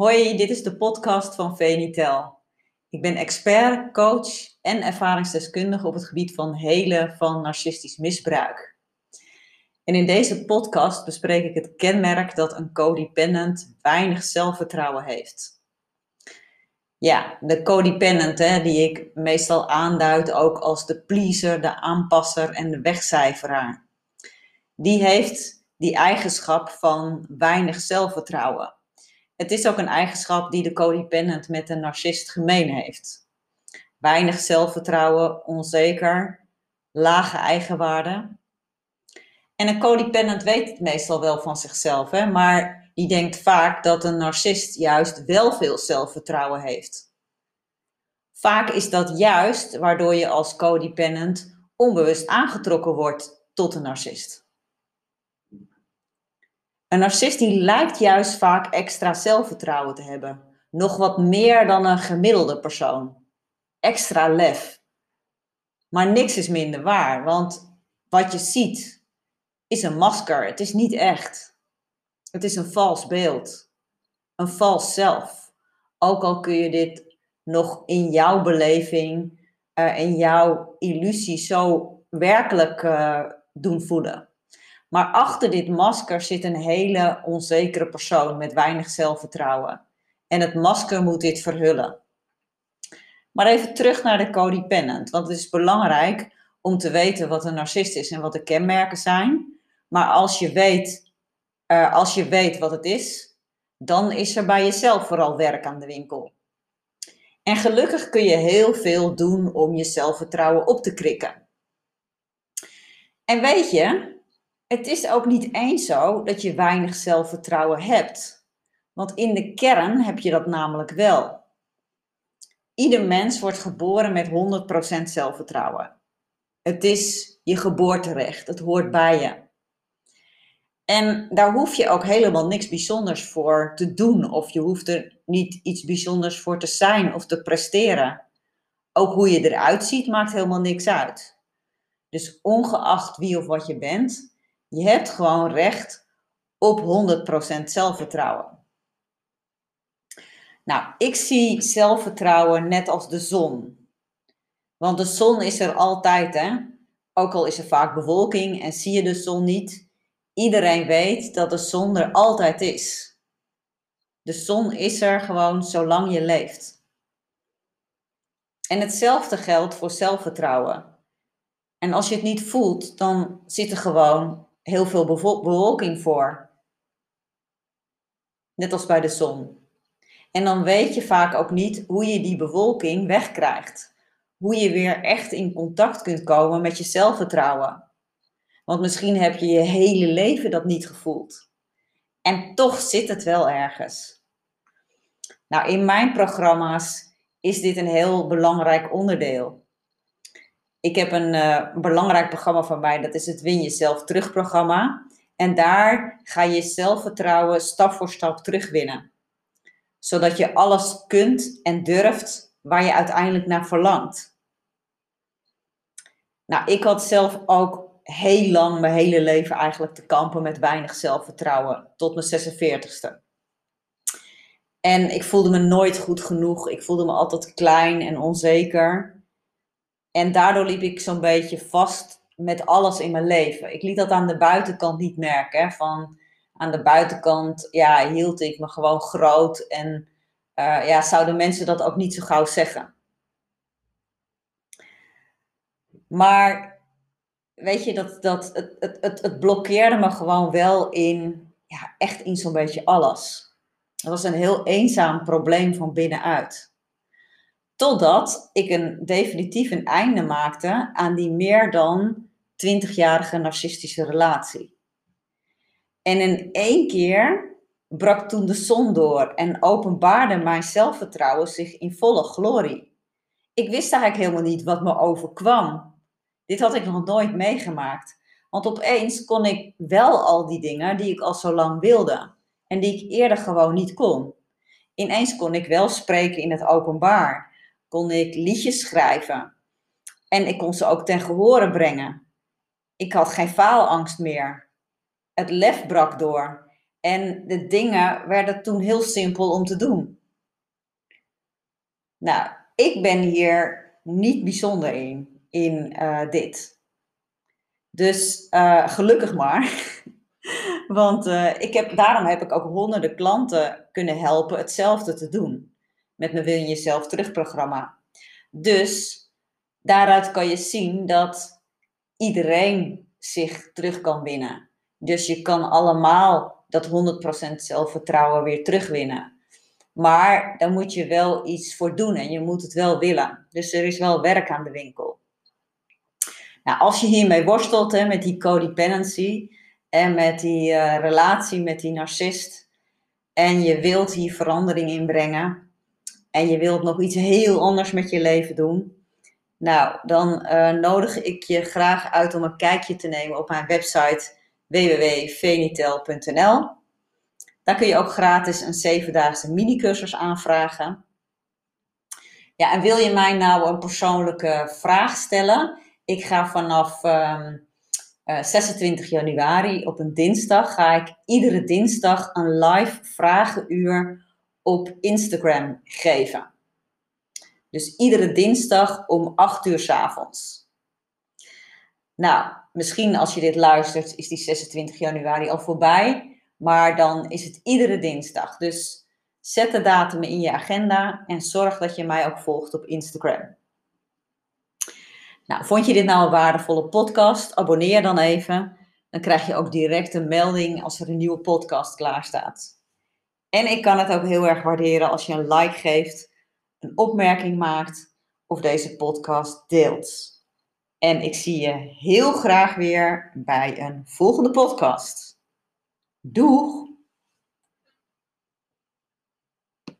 Hoi, dit is de podcast van Venitel. Ik ben expert, coach en ervaringsdeskundige op het gebied van helen van narcistisch misbruik. En in deze podcast bespreek ik het kenmerk dat een codependent weinig zelfvertrouwen heeft. Ja, de codependent, hè, die ik meestal aanduid ook als de pleaser, de aanpasser en de wegcijferaar. Die heeft die eigenschap van weinig zelfvertrouwen. Het is ook een eigenschap die de codependent met een narcist gemeen heeft. Weinig zelfvertrouwen, onzeker, lage eigenwaarde. En een codependent weet het meestal wel van zichzelf, hè, maar die denkt vaak dat een narcist juist wel veel zelfvertrouwen heeft. Vaak is dat juist waardoor je als codependent onbewust aangetrokken wordt tot een narcist. Een narcist die lijkt juist vaak extra zelfvertrouwen te hebben. Nog wat meer dan een gemiddelde persoon. Extra lef. Maar niks is minder waar, want wat je ziet is een masker. Het is niet echt. Het is een vals beeld. Een vals zelf. Ook al kun je dit nog in jouw beleving, uh, in jouw illusie zo werkelijk uh, doen voelen. Maar achter dit masker zit een hele onzekere persoon met weinig zelfvertrouwen. En het masker moet dit verhullen. Maar even terug naar de codependent, want het is belangrijk om te weten wat een narcist is en wat de kenmerken zijn. Maar als je weet, uh, als je weet wat het is, dan is er bij jezelf vooral werk aan de winkel. En gelukkig kun je heel veel doen om je zelfvertrouwen op te krikken. En weet je, het is ook niet eens zo dat je weinig zelfvertrouwen hebt. Want in de kern heb je dat namelijk wel. Ieder mens wordt geboren met 100% zelfvertrouwen. Het is je geboorterecht, het hoort bij je. En daar hoef je ook helemaal niks bijzonders voor te doen, of je hoeft er niet iets bijzonders voor te zijn of te presteren. Ook hoe je eruit ziet maakt helemaal niks uit. Dus ongeacht wie of wat je bent, je hebt gewoon recht op 100% zelfvertrouwen. Nou, ik zie zelfvertrouwen net als de zon. Want de zon is er altijd, hè? Ook al is er vaak bewolking en zie je de zon niet. Iedereen weet dat de zon er altijd is. De zon is er gewoon zolang je leeft. En hetzelfde geldt voor zelfvertrouwen. En als je het niet voelt, dan zit er gewoon heel veel bewolking voor. Net als bij de zon. En dan weet je vaak ook niet hoe je die bewolking wegkrijgt. Hoe je weer echt in contact kunt komen met je zelfvertrouwen. Want misschien heb je je hele leven dat niet gevoeld. En toch zit het wel ergens. Nou, in mijn programma's is dit een heel belangrijk onderdeel. Ik heb een uh, belangrijk programma van mij, dat is het Win Jezelf Terug programma. En daar ga je zelfvertrouwen stap voor stap terugwinnen. Zodat je alles kunt en durft waar je uiteindelijk naar verlangt. Nou, ik had zelf ook heel lang, mijn hele leven eigenlijk te kampen met weinig zelfvertrouwen. Tot mijn 46ste. En ik voelde me nooit goed genoeg. Ik voelde me altijd klein en onzeker. En daardoor liep ik zo'n beetje vast met alles in mijn leven. Ik liet dat aan de buitenkant niet merken. Van aan de buitenkant ja, hield ik me gewoon groot en uh, ja, zouden mensen dat ook niet zo gauw zeggen. Maar weet je, dat, dat, het, het, het, het blokkeerde me gewoon wel in, ja, echt in zo'n beetje alles. Het was een heel eenzaam probleem van binnenuit. Totdat ik een, definitief een einde maakte aan die meer dan 20-jarige narcistische relatie. En in één keer brak toen de zon door en openbaarde mijn zelfvertrouwen zich in volle glorie. Ik wist eigenlijk helemaal niet wat me overkwam. Dit had ik nog nooit meegemaakt. Want opeens kon ik wel al die dingen die ik al zo lang wilde en die ik eerder gewoon niet kon. Ineens kon ik wel spreken in het openbaar kon ik liedjes schrijven. En ik kon ze ook ten gehore brengen. Ik had geen faalangst meer. Het lef brak door. En de dingen werden toen heel simpel om te doen. Nou, ik ben hier niet bijzonder in, in uh, dit. Dus uh, gelukkig maar. Want uh, ik heb, daarom heb ik ook honderden klanten kunnen helpen hetzelfde te doen. Met mijn Wil je jezelf terugprogramma. Dus daaruit kan je zien dat iedereen zich terug kan winnen. Dus je kan allemaal dat 100% zelfvertrouwen weer terugwinnen. Maar daar moet je wel iets voor doen en je moet het wel willen. Dus er is wel werk aan de winkel. Nou, als je hiermee worstelt, hè, met die codependency en met die uh, relatie met die narcist, en je wilt hier verandering in brengen, en je wilt nog iets heel anders met je leven doen, nou, dan uh, nodig ik je graag uit om een kijkje te nemen op mijn website www.venitel.nl. Daar kun je ook gratis een zevendaagse mini-cursus aanvragen. Ja, en wil je mij nou een persoonlijke vraag stellen? Ik ga vanaf um, uh, 26 januari op een dinsdag, ga ik iedere dinsdag een live vragenuur op Instagram geven. Dus iedere dinsdag om 8 uur s avonds. Nou, misschien als je dit luistert, is die 26 januari al voorbij. Maar dan is het iedere dinsdag. Dus zet de datum in je agenda en zorg dat je mij ook volgt op Instagram. Nou, vond je dit nou een waardevolle podcast? Abonneer dan even. Dan krijg je ook direct een melding als er een nieuwe podcast klaar staat. En ik kan het ook heel erg waarderen als je een like geeft, een opmerking maakt of deze podcast deelt. En ik zie je heel graag weer bij een volgende podcast. Doeg!